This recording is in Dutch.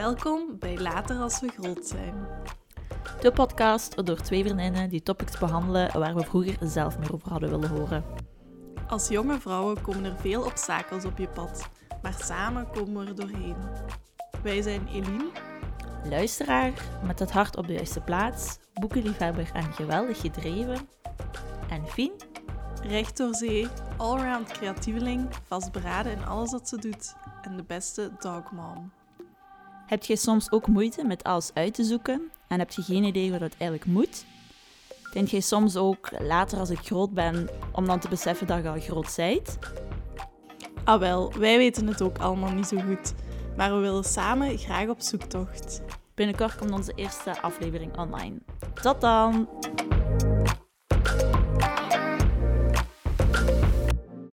Welkom bij Later als we groot zijn. De podcast door twee vriendinnen die topics behandelen waar we vroeger zelf meer over hadden willen horen. Als jonge vrouwen komen er veel obstakels op je pad, maar samen komen we er doorheen. Wij zijn Eline, Luisteraar met het hart op de juiste plaats, boekenliefhebber en geweldig gedreven. En Fien, recht door zee, allround creatieveling, vastberaden in alles wat ze doet en de beste dogmom. Heb je soms ook moeite met alles uit te zoeken en heb je geen idee hoe dat eigenlijk moet? Denk je soms ook later als ik groot ben om dan te beseffen dat je al groot bent? Ah wel, wij weten het ook allemaal niet zo goed, maar we willen samen graag op zoektocht. Binnenkort komt onze eerste aflevering online. Tot dan!